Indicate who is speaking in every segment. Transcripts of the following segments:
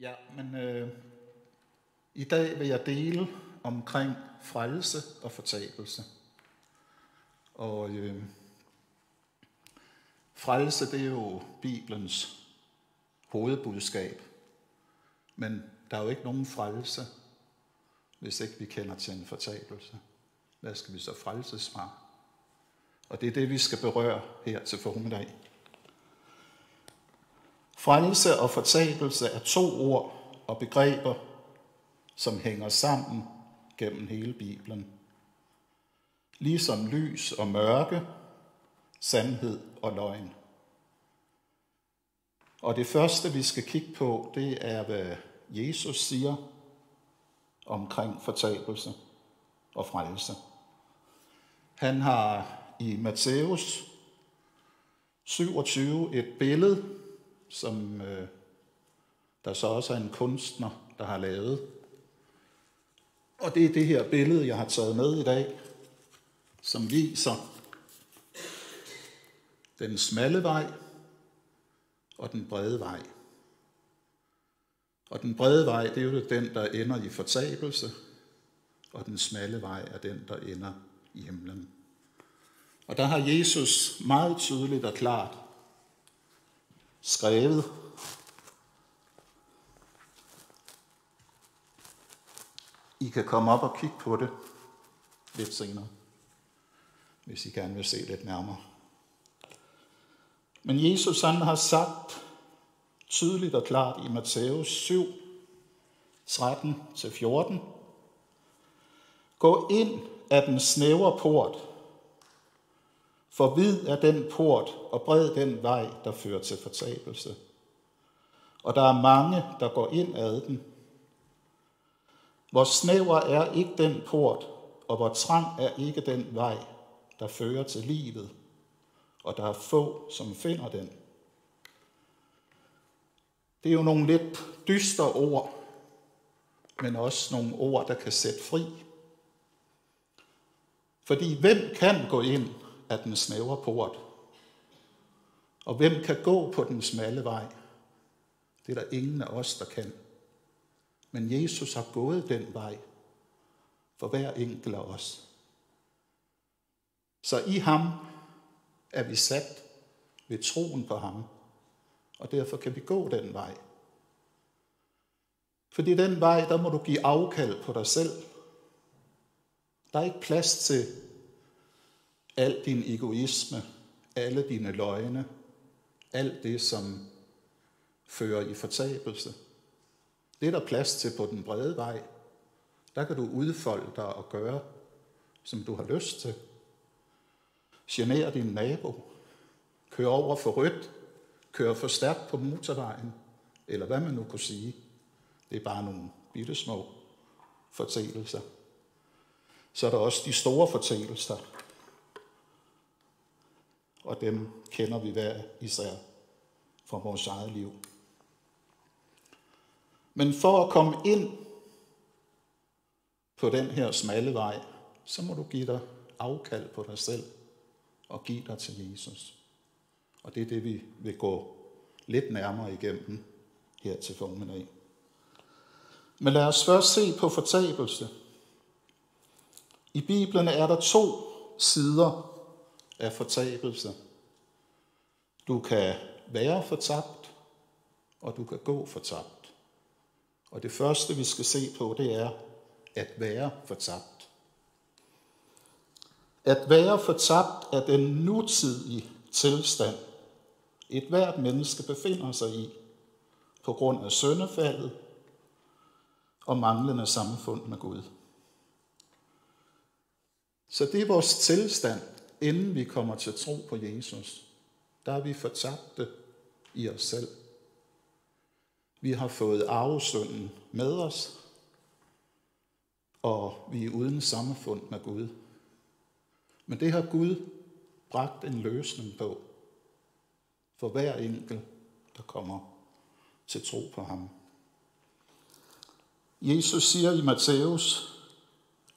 Speaker 1: Ja, men øh, i dag vil jeg dele omkring frelse og fortabelse. Og øh, frelse, det er jo Bibelens hovedbudskab. Men der er jo ikke nogen frelse, hvis ikke vi kender til en fortabelse. Hvad skal vi så frelses fra? Og det er det, vi skal berøre her til formiddag. Frelse og fortabelse er to ord og begreber, som hænger sammen gennem hele Bibelen. Ligesom lys og mørke, sandhed og løgn. Og det første, vi skal kigge på, det er, hvad Jesus siger omkring fortabelse og frelse. Han har i Matthæus 27 et billede, som øh, der så også er en kunstner, der har lavet. Og det er det her billede, jeg har taget med i dag, som viser den smalle vej og den brede vej. Og den brede vej, det er jo den, der ender i fortabelse, og den smalle vej er den, der ender i himlen. Og der har Jesus meget tydeligt og klart skrevet, I kan komme op og kigge på det lidt senere, hvis I gerne vil se lidt nærmere. Men Jesus han har sagt tydeligt og klart i Matthæus 7, 13-14, Gå ind af den snævre port, for vid er den port og bred den vej, der fører til fortabelse. Og der er mange, der går ind ad den. Hvor snæver er ikke den port, og hvor trang er ikke den vej, der fører til livet, og der er få, som finder den. Det er jo nogle lidt dystre ord, men også nogle ord, der kan sætte fri. Fordi hvem kan gå ind af den snævre port? Og hvem kan gå på den smalle vej? Det er der ingen af os, der kan. Men Jesus har gået den vej for hver enkelt af os. Så i ham er vi sat ved troen på ham, og derfor kan vi gå den vej. Fordi den vej, der må du give afkald på dig selv. Der er ikke plads til al din egoisme, alle dine løgne, alt det, som fører i fortabelse. Det er der plads til på den brede vej. Der kan du udfolde dig og gøre, som du har lyst til. Genere din nabo. Kør over for rødt. Kør for stærkt på motorvejen. Eller hvad man nu kunne sige. Det er bare nogle bitte små fortælelser. Så er der også de store fortælelser. Og dem kender vi hver især fra vores eget liv. Men for at komme ind på den her smalle vej, så må du give dig afkald på dig selv og give dig til Jesus. Og det er det, vi vil gå lidt nærmere igennem her til formiddag. Men lad os først se på fortabelse. I Bibelen er der to sider af fortabelse. Du kan være fortabt, og du kan gå fortabt. Og det første, vi skal se på, det er at være fortabt. At være fortabt er den nutidige tilstand, et hvert menneske befinder sig i, på grund af søndefaldet og manglende samfund med Gud. Så det er vores tilstand, inden vi kommer til tro på Jesus. Der er vi fortabte i os selv. Vi har fået arvesynden med os, og vi er uden samfund med Gud. Men det har Gud bragt en løsning på for hver enkelt, der kommer til tro på ham. Jesus siger i Matthæus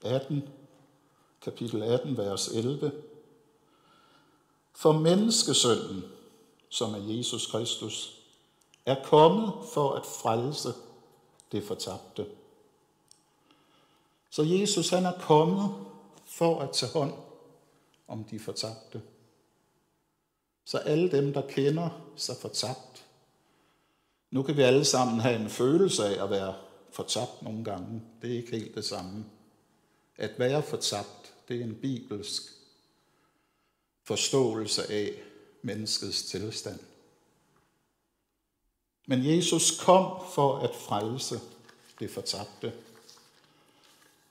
Speaker 1: 18, kapitel 18, vers 11, for menneskesønnen, som er Jesus Kristus, er kommet for at frelse det fortabte. Så Jesus han er kommet for at tage hånd om de fortabte. Så alle dem, der kender sig fortabt, nu kan vi alle sammen have en følelse af at være fortabt nogle gange. Det er ikke helt det samme. At være fortabt, det er en bibelsk forståelse af menneskets tilstand. Men Jesus kom for at frelse det fortabte.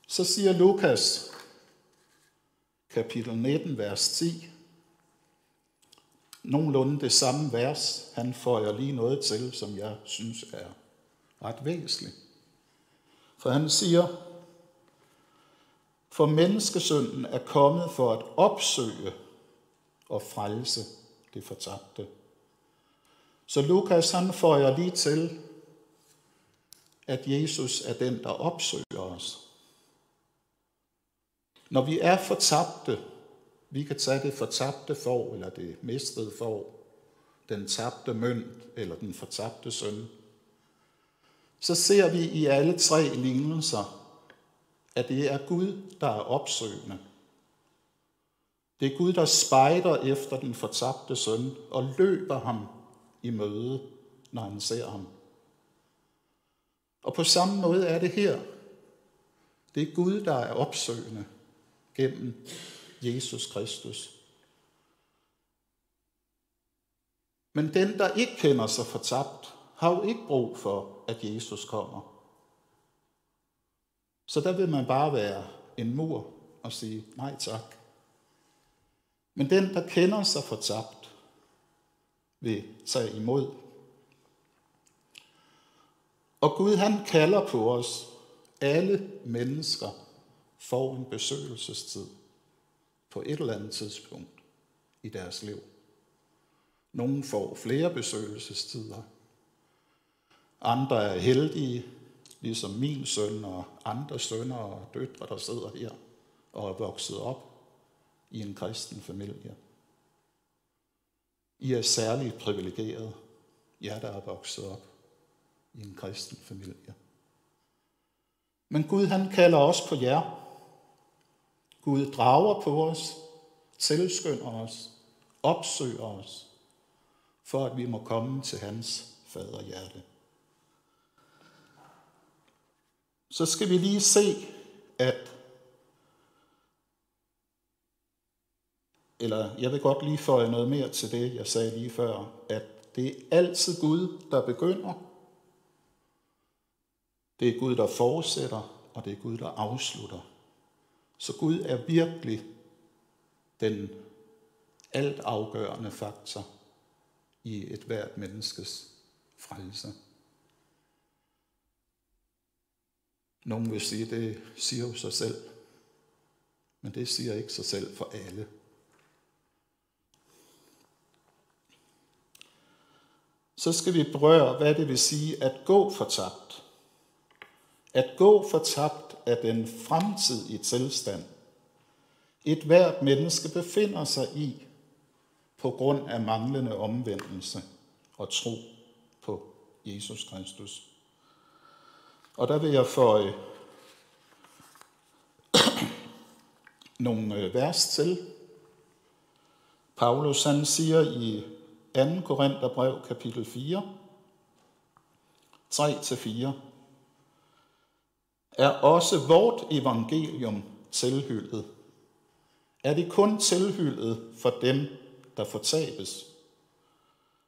Speaker 1: Så siger Lukas, kapitel 19, vers 10, nogenlunde det samme vers. Han føjer lige noget til, som jeg synes er ret væsentligt. For han siger, for menneskesynden er kommet for at opsøge og frelse det fortabte. Så Lukas han føjer jeg lige til, at Jesus er den, der opsøger os. Når vi er fortabte, vi kan tage det fortabte for, eller det mistede for, den tabte mønt, eller den fortabte søn. Så ser vi i alle tre lignelser, at det er Gud, der er opsøgende. Det er Gud, der spejder efter den fortabte søn og løber ham i møde, når han ser ham. Og på samme måde er det her. Det er Gud, der er opsøgende gennem Jesus Kristus. Men den, der ikke kender sig fortabt, har jo ikke brug for, at Jesus kommer. Så der vil man bare være en mur og sige nej tak. Men den, der kender sig fortabt, vil tage imod. Og Gud han kalder på os. Alle mennesker får en besøgelsestid på et eller andet tidspunkt i deres liv. Nogle får flere besøgelsestider. Andre er heldige, ligesom min søn og andre sønner og døtre, der sidder her og er vokset op i en kristen familie. I er særligt privilegeret, jer der er vokset op i en kristen familie. Men Gud han kalder os på jer. Gud drager på os, tilskynder os, opsøger os, for at vi må komme til hans faderhjerte. Så skal vi lige se, at eller jeg vil godt lige føje noget mere til det, jeg sagde lige før, at det er altid Gud, der begynder. Det er Gud, der fortsætter, og det er Gud, der afslutter. Så Gud er virkelig den alt afgørende faktor i et hvert menneskes frelse. Nogle vil sige, det siger jo sig selv, men det siger ikke sig selv for alle. Så skal vi berøre, hvad det vil sige at gå fortabt. At gå fortabt er den fremtidige tilstand, et hvert menneske befinder sig i på grund af manglende omvendelse og tro på Jesus Kristus. Og der vil jeg føje øh, nogle øh, vers til. Paulus han siger i 2. Korintherbrev kapitel 4, 3-4, er også vort evangelium tilhyldet. Er det kun tilhyldet for dem, der fortabes?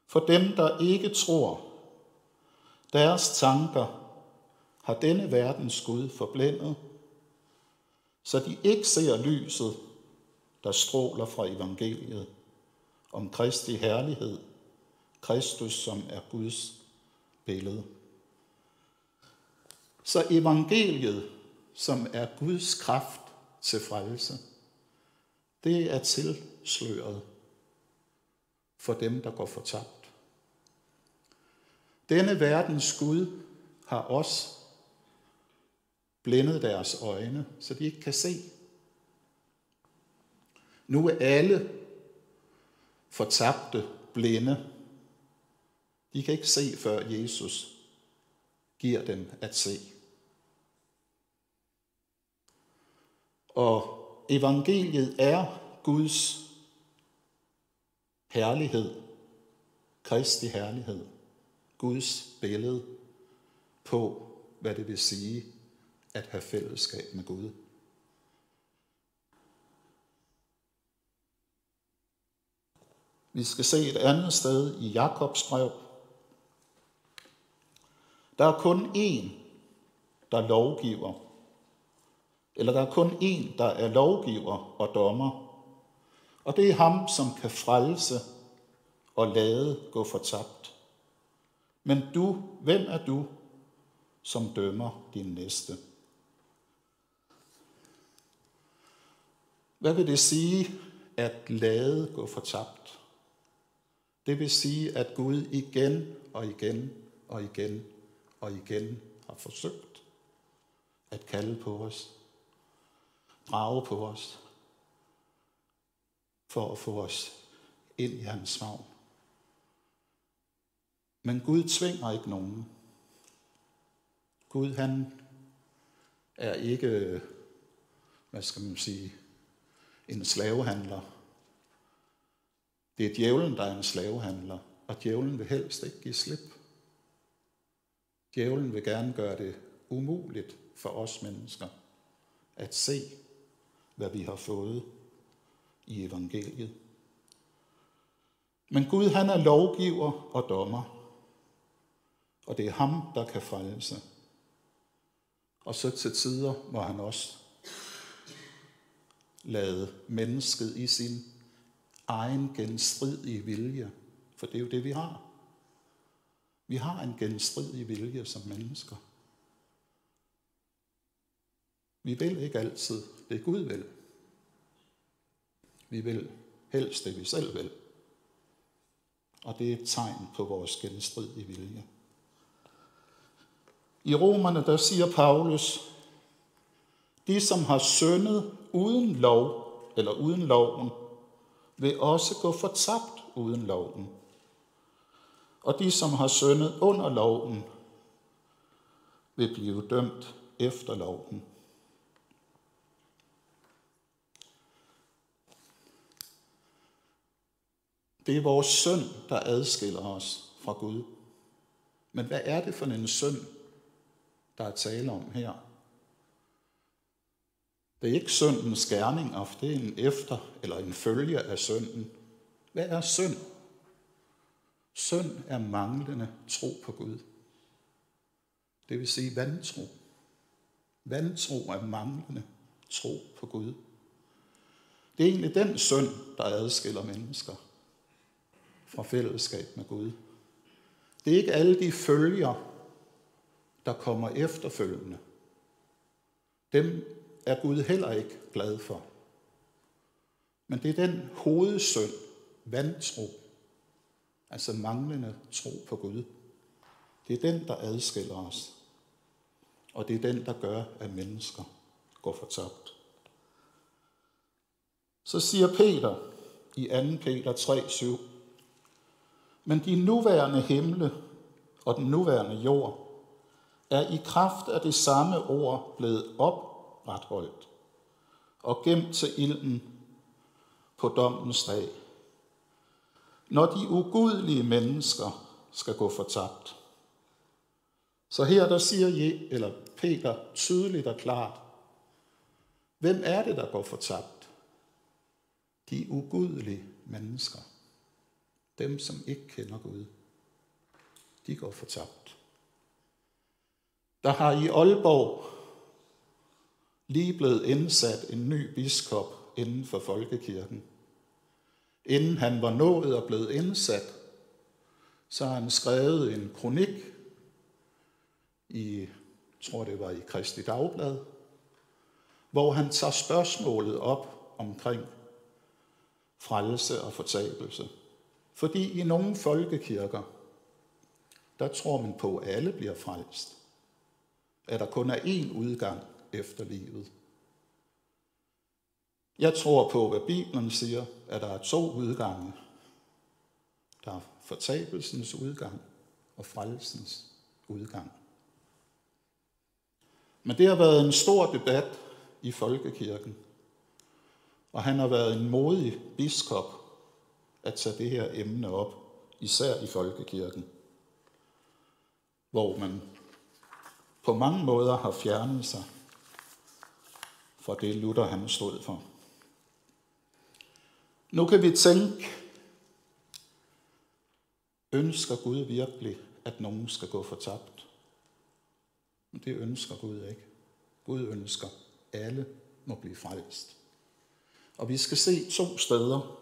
Speaker 1: For dem, der ikke tror, deres tanker har denne verdens Gud forblændet, så de ikke ser lyset, der stråler fra evangeliet om Kristi herlighed, Kristus som er Guds billede. Så evangeliet, som er Guds kraft til frelse, det er tilsløret for dem, der går fortabt. Denne verdens Gud har også blændet deres øjne, så de ikke kan se. Nu er alle fortabte, blinde. De kan ikke se, før Jesus giver dem at se. Og evangeliet er Guds herlighed, Kristi herlighed, Guds billede på, hvad det vil sige at have fællesskab med Gud. Vi skal se et andet sted i Jakobs brev. Der er kun én, der lovgiver. Eller der er kun én, der er lovgiver og dommer. Og det er ham, som kan frelse og lade gå fortabt. Men du, hvem er du, som dømmer din næste? Hvad vil det sige at lade gå fortabt? Det vil sige, at Gud igen og igen og igen og igen har forsøgt at kalde på os, drage på os, for at få os ind i hans favn. Men Gud tvinger ikke nogen. Gud, han er ikke, hvad skal man sige, en slavehandler. Det er djævlen, der er en slavehandler, og djævlen vil helst ikke give slip. Djævlen vil gerne gøre det umuligt for os mennesker at se, hvad vi har fået i evangeliet. Men Gud, han er lovgiver og dommer, og det er ham, der kan frelse. Og så til tider må han også lade mennesket i sin egen genstridige vilje, for det er jo det, vi har. Vi har en genstridig vilje som mennesker. Vi vil ikke altid det Gud vil. Vi vil helst det, vi selv vil. Og det er et tegn på vores genstridige vilje. I romerne, der siger Paulus, de, som har syndet uden lov, eller uden loven, vil også gå fortabt uden loven. Og de, som har syndet under loven, vil blive dømt efter loven. Det er vores synd, der adskiller os fra Gud. Men hvad er det for en synd, der er tale om her? Det er ikke syndens gerning, det er en efter eller en følge af synden. Hvad er synd? Synd er manglende tro på Gud. Det vil sige vantro. Vantro er manglende tro på Gud. Det er egentlig den synd, der adskiller mennesker fra fællesskab med Gud. Det er ikke alle de følger, der kommer efterfølgende. Dem er Gud heller ikke glad for. Men det er den hovedsynd, vantro, altså manglende tro på Gud. Det er den, der adskiller os. Og det er den, der gør, at mennesker går fortabt. Så siger Peter i 2. Peter 3, 7, Men de nuværende himle og den nuværende jord er i kraft af det samme ord blevet op opretholdt og gemt til ilden på dommens dag, når de ugudelige mennesker skal gå fortabt. Så her der siger Je, eller Peter tydeligt og klart, hvem er det, der går fortabt? De ugudelige mennesker. Dem, som ikke kender Gud. De går fortabt. Der har i Aalborg lige blevet indsat en ny biskop inden for folkekirken. Inden han var nået og blevet indsat, så har han skrevet en kronik i, tror det var i Kristi Dagblad, hvor han tager spørgsmålet op omkring frelse og fortabelse. Fordi i nogle folkekirker, der tror man på, at alle bliver frelst. At der kun er én udgang efter livet. Jeg tror på, hvad Bibelen siger, at der er to udgange. Der er fortabelsens udgang og frelsens udgang. Men det har været en stor debat i folkekirken. Og han har været en modig biskop at tage det her emne op, især i folkekirken, hvor man på mange måder har fjernet sig for det Luther han stod for. Nu kan vi tænke, ønsker Gud virkelig, at nogen skal gå fortabt? Men det ønsker Gud ikke. Gud ønsker, at alle må blive frelst. Og vi skal se to steder.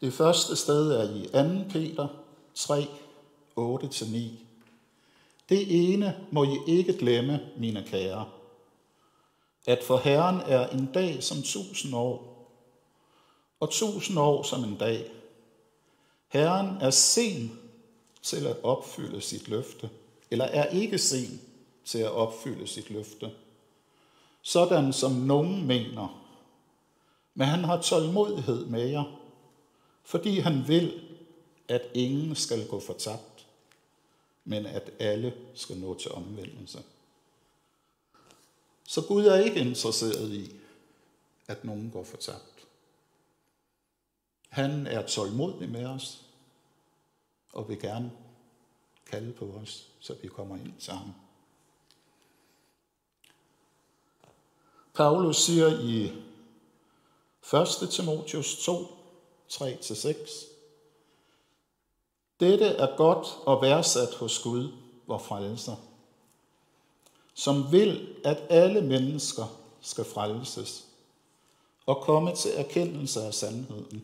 Speaker 1: Det første sted er i 2. Peter 3, 8-9. Det ene må I ikke glemme, mine kære, at for Herren er en dag som tusind år, og tusind år som en dag. Herren er sen til at opfylde sit løfte, eller er ikke sen til at opfylde sit løfte, sådan som nogen mener. Men han har tålmodighed med jer, fordi han vil, at ingen skal gå fortabt, men at alle skal nå til omvendelse. Så Gud er ikke interesseret i, at nogen går fortabt. Han er tålmodig med os, og vil gerne kalde på os, så vi kommer ind til ham. Paulus siger i 1. Timotheus 2, 3-6, Dette er godt og værdsat hos Gud, vor frelser, som vil, at alle mennesker skal frelses og komme til erkendelse af sandheden.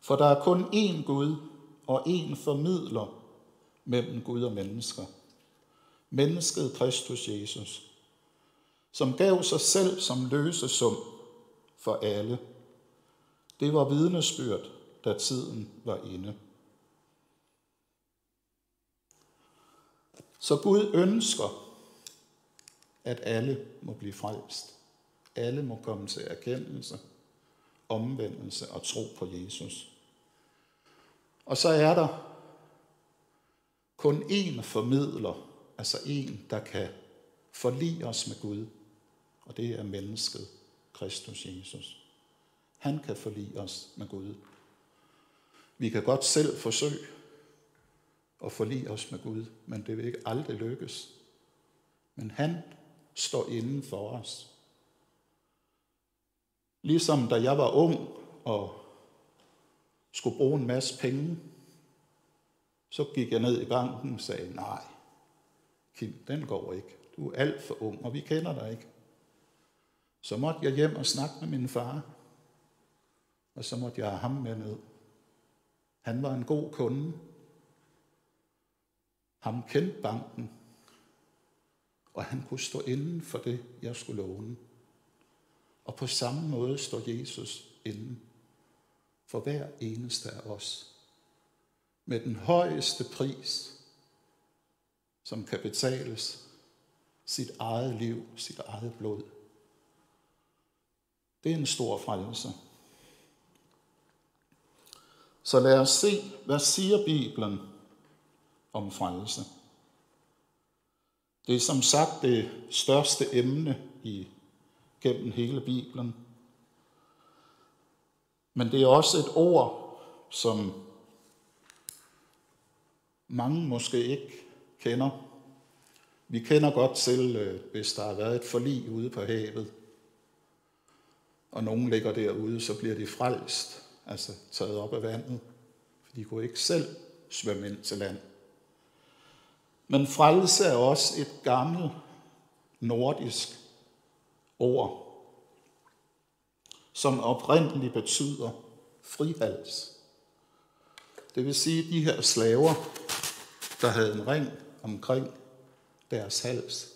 Speaker 1: For der er kun én Gud og én formidler mellem Gud og mennesker. Mennesket Kristus Jesus, som gav sig selv som løsesum for alle. Det var vidnesbyrd, da tiden var inde. Så Gud ønsker, at alle må blive frelst. Alle må komme til erkendelse, omvendelse og tro på Jesus. Og så er der kun én formidler, altså en, der kan forlige os med Gud, og det er mennesket, Kristus Jesus. Han kan forlige os med Gud. Vi kan godt selv forsøge at forlige os med Gud, men det vil ikke aldrig lykkes. Men han står inden for os. Ligesom da jeg var ung og skulle bruge en masse penge, så gik jeg ned i banken og sagde, nej, Kim, den går ikke. Du er alt for ung, og vi kender dig ikke. Så måtte jeg hjem og snakke med min far, og så måtte jeg have ham med ned. Han var en god kunde. Ham kendte banken, og han kunne stå inden for det, jeg skulle låne. Og på samme måde står Jesus inden for hver eneste af os. Med den højeste pris, som kan betales sit eget liv, sit eget blod. Det er en stor frelse. Så lad os se, hvad siger Bibelen om frelse. Det er som sagt det største emne i gennem hele Bibelen. Men det er også et ord, som mange måske ikke kender. Vi kender godt til, øh, hvis der har været et forlig ude på havet, og nogen ligger derude, så bliver de frelst, altså taget op af vandet, for de kunne ikke selv svømme ind til land. Men frelse er også et gammelt nordisk ord, som oprindeligt betyder frihals. Det vil sige, at de her slaver, der havde en ring omkring deres hals,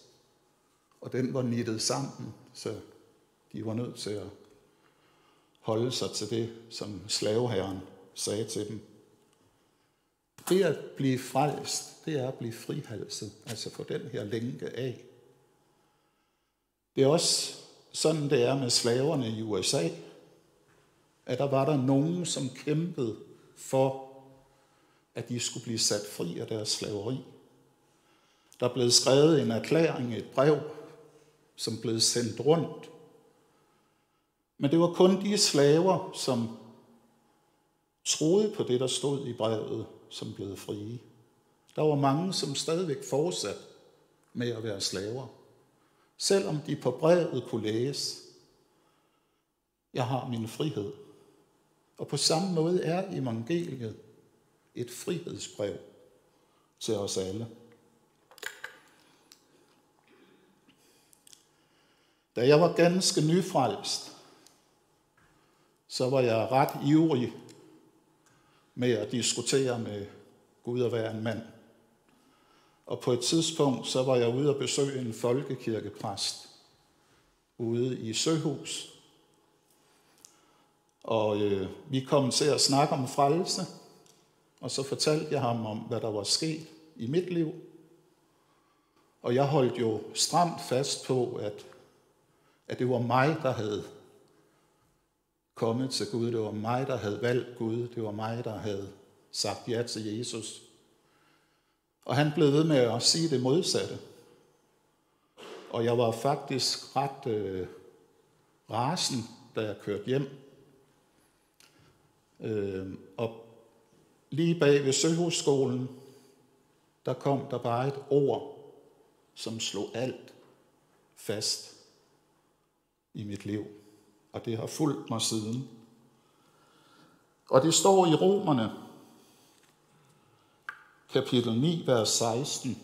Speaker 1: og den var nittet sammen, så de var nødt til at holde sig til det, som slaveherren sagde til dem. Det at blive frelst, det er at blive frihalset, altså få den her lænke af. Det er også sådan, det er med slaverne i USA, at der var der nogen, som kæmpede for, at de skulle blive sat fri af deres slaveri. Der blev skrevet en erklæring, et brev, som blev sendt rundt. Men det var kun de slaver, som troede på det, der stod i brevet, som blev frie. Der var mange, som stadigvæk fortsatte med at være slaver. Selvom de på brevet kunne læse, jeg har min frihed. Og på samme måde er evangeliet et frihedsbrev til os alle. Da jeg var ganske nyfrelst, så var jeg ret ivrig med at diskutere med Gud og være en mand. Og på et tidspunkt, så var jeg ude og besøge en folkekirkepræst ude i Søhus. Og øh, vi kom til at snakke om frelse, og så fortalte jeg ham om, hvad der var sket i mit liv. Og jeg holdt jo stramt fast på, at, at det var mig, der havde kommet til Gud. Det var mig, der havde valgt Gud. Det var mig, der havde sagt ja til Jesus. Og han blev ved med at sige det modsatte. Og jeg var faktisk ret øh, rasen, da jeg kørte hjem. Øh, og lige bag ved Søhusskolen, der kom der bare et ord, som slog alt fast i mit liv. Og det har fulgt mig siden. Og det står i Romerne, kapitel 9, vers 16.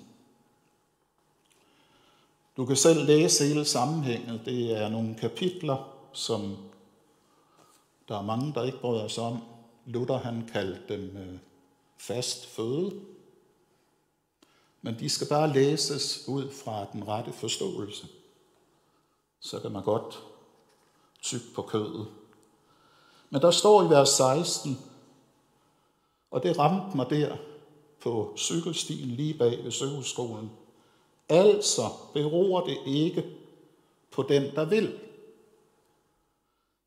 Speaker 1: Du kan selv læse hele sammenhænget. Det er nogle kapitler, som der er mange, der ikke bryder sig om. Luther han kaldte dem øh, fast føde. Men de skal bare læses ud fra den rette forståelse. Så kan man godt tyk på kødet. Men der står i vers 16, og det ramte mig der på cykelstien lige bag ved Søhusskolen. Altså beror det ikke på den, der vil,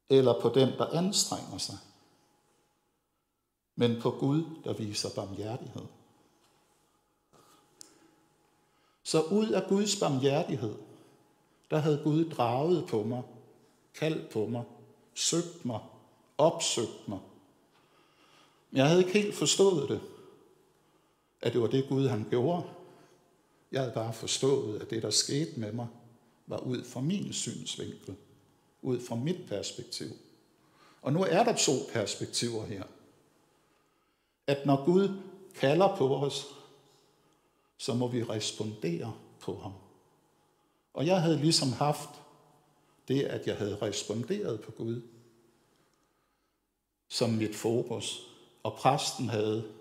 Speaker 1: eller på den, der anstrenger sig, men på Gud, der viser barmhjertighed. Så ud af Guds barmhjertighed, der havde Gud draget på mig, kaldt på mig, søgt mig, opsøgt mig. Men jeg havde ikke helt forstået det, at det var det Gud han gjorde. Jeg havde bare forstået, at det, der skete med mig, var ud fra min synsvinkel, ud fra mit perspektiv. Og nu er der to perspektiver her at når Gud kalder på os, så må vi respondere på ham. Og jeg havde ligesom haft det, at jeg havde responderet på Gud som mit fokus. Og præsten havde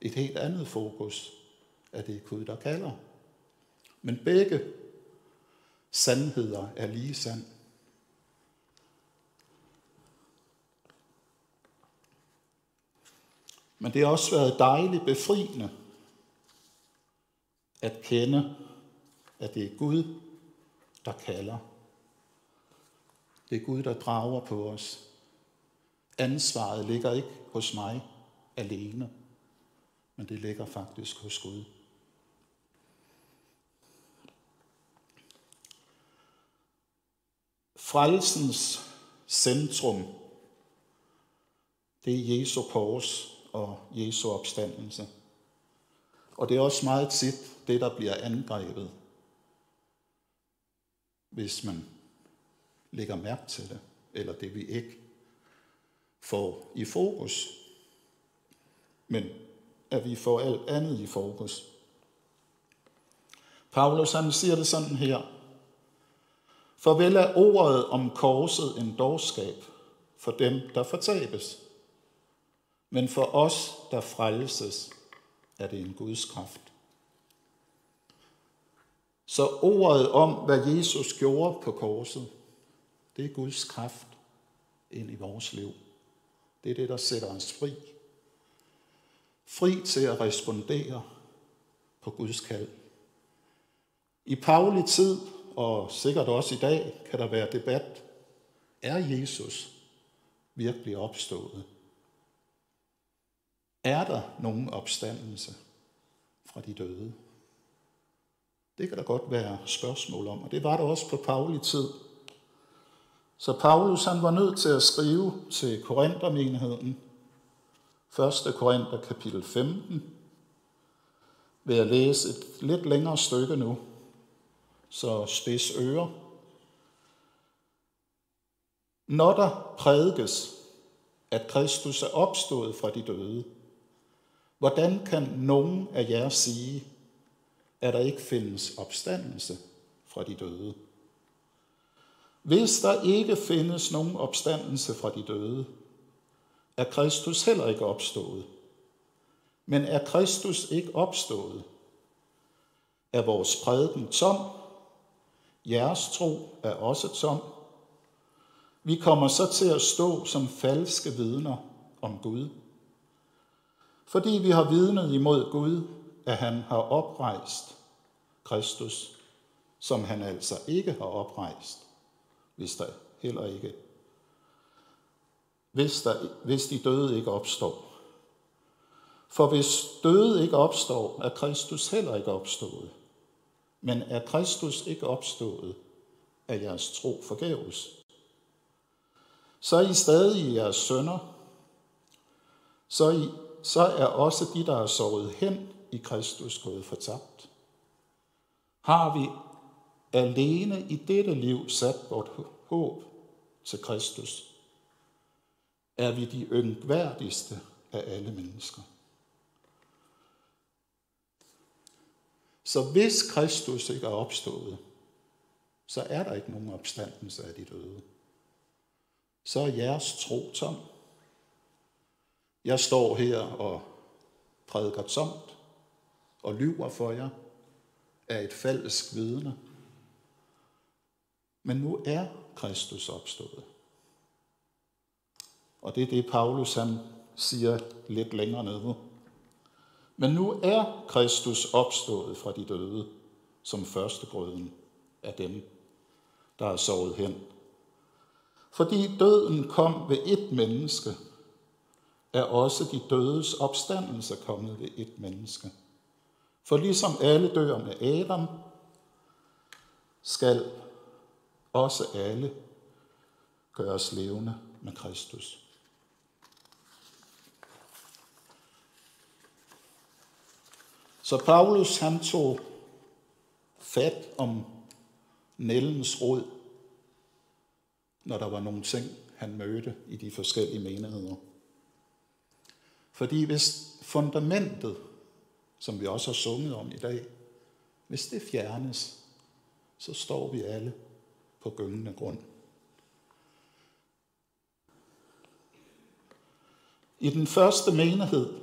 Speaker 1: et helt andet fokus, at det er Gud, der kalder. Men begge sandheder er lige sand. Men det har også været dejligt befriende at kende, at det er Gud, der kalder. Det er Gud, der drager på os. Ansvaret ligger ikke hos mig alene, men det ligger faktisk hos Gud. Frelsens centrum, det er Jesu kors og Jesu opstandelse. Og det er også meget tit det, der bliver angrebet, hvis man lægger mærke til det, eller det vi ikke får i fokus. Men at vi får alt andet i fokus. Paulus han siger det sådan her. For vel er ordet om korset en dårskab for dem, der fortabes. Men for os, der frelses, er det en Guds kraft. Så ordet om, hvad Jesus gjorde på korset, det er Guds kraft ind i vores liv. Det er det, der sætter os fri. Fri til at respondere på Guds kald. I Pauli tid, og sikkert også i dag, kan der være debat. Er Jesus virkelig opstået? Er der nogen opstandelse fra de døde? Det kan der godt være spørgsmål om, og det var der også på Pauli tid. Så Paulus han var nødt til at skrive til Korinthermenigheden, 1. Korinther kapitel 15, vil jeg læse et lidt længere stykke nu, så spids ører. Når der prædikes, at Kristus er opstået fra de døde, hvordan kan nogen af jer sige, at der ikke findes opstandelse fra de døde? Hvis der ikke findes nogen opstandelse fra de døde, er Kristus heller ikke opstået. Men er Kristus ikke opstået, er vores prædiken tom, jeres tro er også tom. Vi kommer så til at stå som falske vidner om Gud. Fordi vi har vidnet imod Gud, at han har oprejst Kristus, som han altså ikke har oprejst, hvis der heller ikke hvis, der, hvis de døde ikke opstår. For hvis døde ikke opstår, er Kristus heller ikke opstået. Men er Kristus ikke opstået, er jeres tro forgæves. Så er I stadig i jeres sønder, så, I, så er også de, der er sovet hen i Kristus, gået fortabt. Har vi alene i dette liv sat vort håb til Kristus, er vi de yngværdigste af alle mennesker. Så hvis Kristus ikke er opstået, så er der ikke nogen opstandelse af de døde. Så er jeres tro tom. Jeg står her og prædiker tomt og lyver for jer af et falsk vidne. Men nu er Kristus opstået. Og det er det, Paulus han siger lidt længere nede. Men nu er Kristus opstået fra de døde, som førstegrøden af dem, der er sovet hen. Fordi døden kom ved et menneske, er også de dødes opstandelse kommet ved et menneske. For ligesom alle dør med Adam, skal også alle gøres levende med Kristus. Så Paulus han tog fat om Nellens rod, når der var nogle ting, han mødte i de forskellige menigheder. Fordi hvis fundamentet, som vi også har sunget om i dag, hvis det fjernes, så står vi alle på gyngende grund. I den første menighed,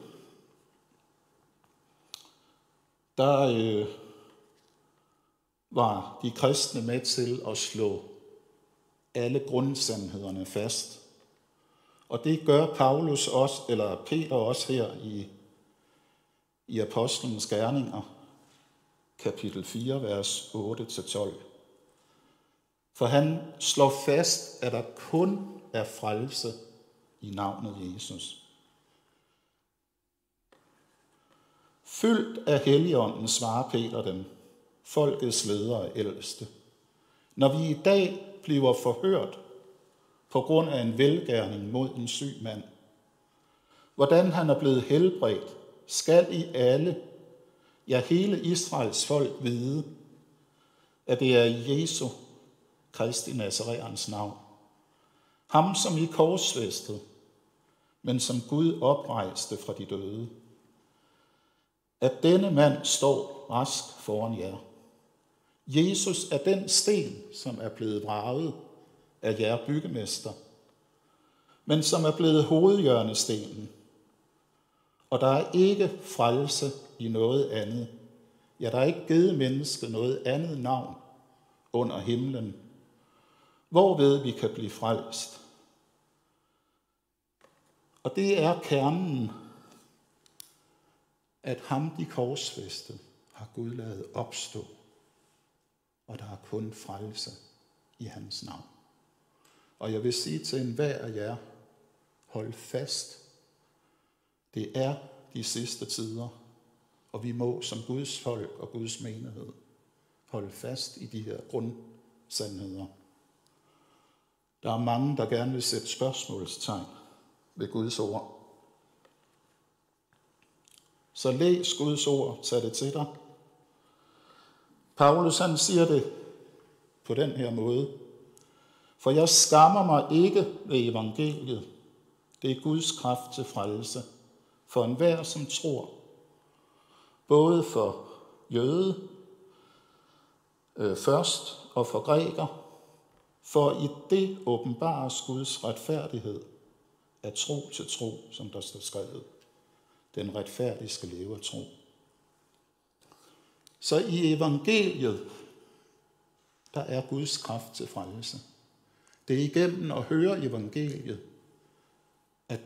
Speaker 1: der øh, var de kristne med til at slå alle grundsandhederne fast. Og det gør Paulus også, eller Peter også her i, i Apostlenes Gerninger, kapitel 4, vers 8-12. For han slår fast, at der kun er frelse i navnet Jesus. Fyldt af Helligånden svarer Peter dem, folkets ledere og ældste. Når vi i dag bliver forhørt på grund af en velgærning mod en syg mand, hvordan han er blevet helbredt, skal I alle, ja hele Israels folk vide, at det er Jesu Kristi Nazareans navn. Ham, som I korsfæstede, men som Gud oprejste fra de døde at denne mand står rask foran jer. Jesus er den sten, som er blevet vraget af jer byggemester, men som er blevet hovedhjørnestenen. Og der er ikke frelse i noget andet. Ja, der er ikke givet mennesket noget andet navn under himlen, hvorved vi kan blive frelst. Og det er kernen at ham de korsfæste har Gud lavet opstå, og der er kun frelse i hans navn. Og jeg vil sige til enhver af jer, hold fast. Det er de sidste tider, og vi må som Guds folk og Guds menighed holde fast i de her grundsandheder. Der er mange, der gerne vil sætte spørgsmålstegn ved Guds ord. Så læs Guds ord, tag det til dig. Paulus han siger det på den her måde. For jeg skammer mig ikke ved evangeliet. Det er Guds kraft til frelse for enhver, som tror. Både for jøde øh, først og for græker. For i det åbenbares Guds retfærdighed af tro til tro, som der står skrevet. Den retfærdige skal leve af tro. Så i evangeliet, der er Guds kraft til frelse. Det er igennem at høre evangeliet, at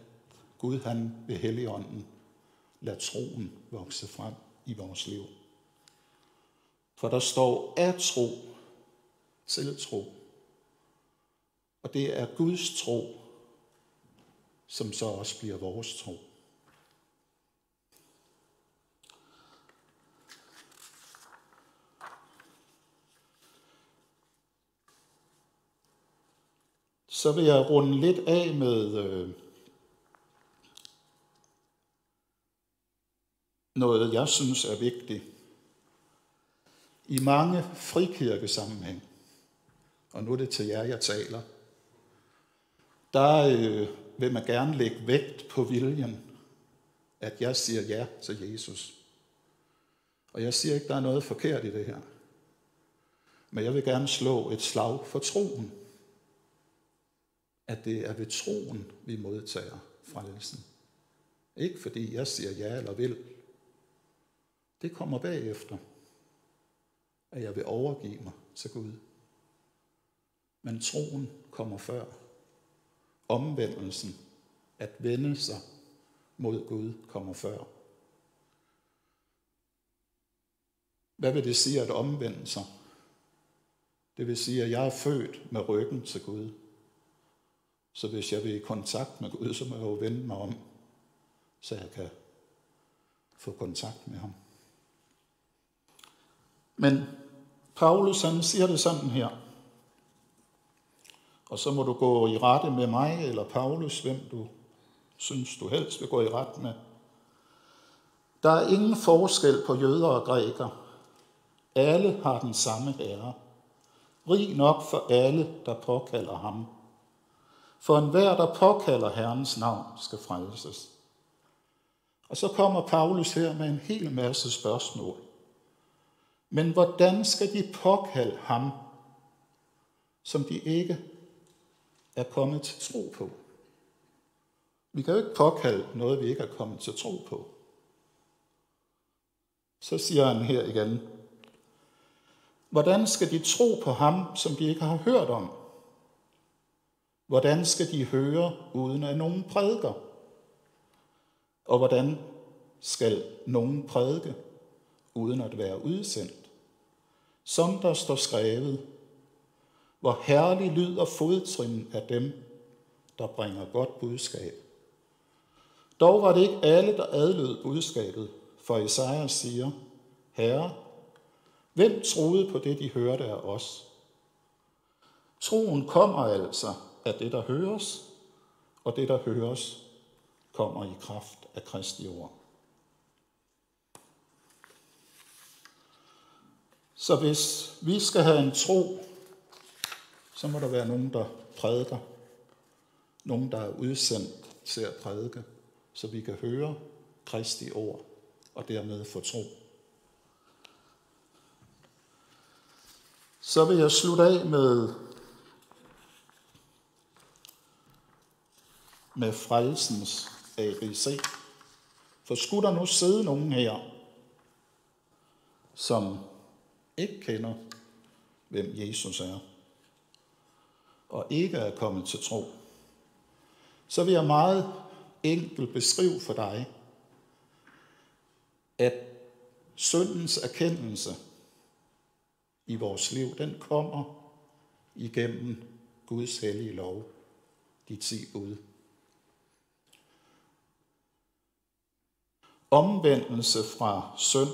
Speaker 1: Gud han ved Helligånden lader troen vokse frem i vores liv. For der står af tro til tro. Og det er Guds tro, som så også bliver vores tro. Så vil jeg runde lidt af med øh, noget, jeg synes er vigtigt. I mange frikirkesammenhæng, og nu er det til jer, jeg taler, der øh, vil man gerne lægge vægt på viljen, at jeg siger ja til Jesus. Og jeg siger ikke, der er noget forkert i det her. Men jeg vil gerne slå et slag for troen at det er ved troen, vi modtager frelsen. Ikke fordi jeg siger ja eller vil. Det kommer bagefter, at jeg vil overgive mig til Gud. Men troen kommer før. Omvendelsen, at vende sig mod Gud, kommer før. Hvad vil det sige at omvende sig? Det vil sige, at jeg er født med ryggen til Gud. Så hvis jeg vil i kontakt med Gud, så må jeg jo vende mig om, så jeg kan få kontakt med ham. Men Paulus han siger det sådan her. Og så må du gå i rette med mig eller Paulus, hvem du synes du helst vil gå i ret med. Der er ingen forskel på jøder og grækere. Alle har den samme herre. Rig nok for alle, der påkalder ham. For enhver, der påkalder Herrens navn, skal frelses. Og så kommer Paulus her med en hel masse spørgsmål. Men hvordan skal de påkalde ham, som de ikke er kommet til tro på? Vi kan jo ikke påkalde noget, vi ikke er kommet til tro på. Så siger han her igen, hvordan skal de tro på ham, som de ikke har hørt om? Hvordan skal de høre, uden at nogen prædiker? Og hvordan skal nogen prædike, uden at være udsendt? Som der står skrevet, hvor herlig lyder fodtrin af dem, der bringer godt budskab. Dog var det ikke alle, der adlød budskabet, for Isaiah siger, Herre, hvem troede på det, de hørte af os? Troen kommer altså af det, der høres, og det, der høres, kommer i kraft af Kristi ord. Så hvis vi skal have en tro, så må der være nogen, der prædiker. Nogen, der er udsendt til at prædike, så vi kan høre Kristi ord og dermed få tro. Så vil jeg slutte af med med frelsens ABC. For skulle der nu sidde nogen her, som ikke kender, hvem Jesus er, og ikke er kommet til tro, så vil jeg meget enkelt beskrive for dig, at syndens erkendelse i vores liv, den kommer igennem Guds hellige lov, de ti bud. Omvendelse fra synd,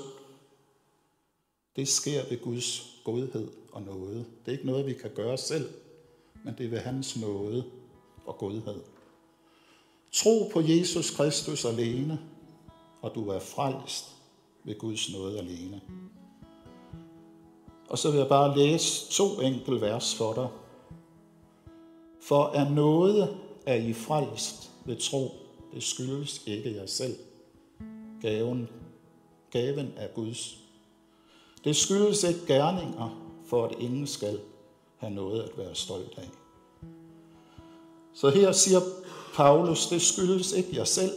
Speaker 1: Det sker ved Guds godhed og nåde. Det er ikke noget, vi kan gøre selv, men det er ved hans nåde og godhed. Tro på Jesus Kristus alene, og du er frelst ved Guds nåde alene. Og så vil jeg bare læse to enkelte vers for dig. For er noget er I frelst ved tro, det skyldes ikke jer selv. Gaven, gaven er Guds. Det skyldes ikke gerninger, for at ingen skal have noget at være stolt af. Så her siger Paulus, det skyldes ikke jer selv.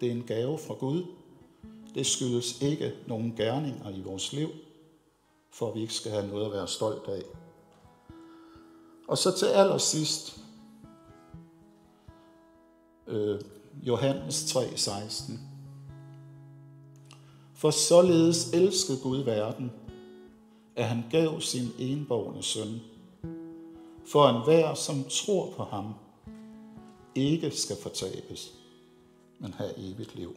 Speaker 1: Det er en gave fra Gud. Det skyldes ikke nogen gerninger i vores liv, for at vi ikke skal have noget at være stolt af. Og så til allersidst, øh, Johannes 3:16. For således elskede Gud verden, at han gav sin enborgne søn, for enhver, som tror på ham, ikke skal fortabes, men have evigt liv.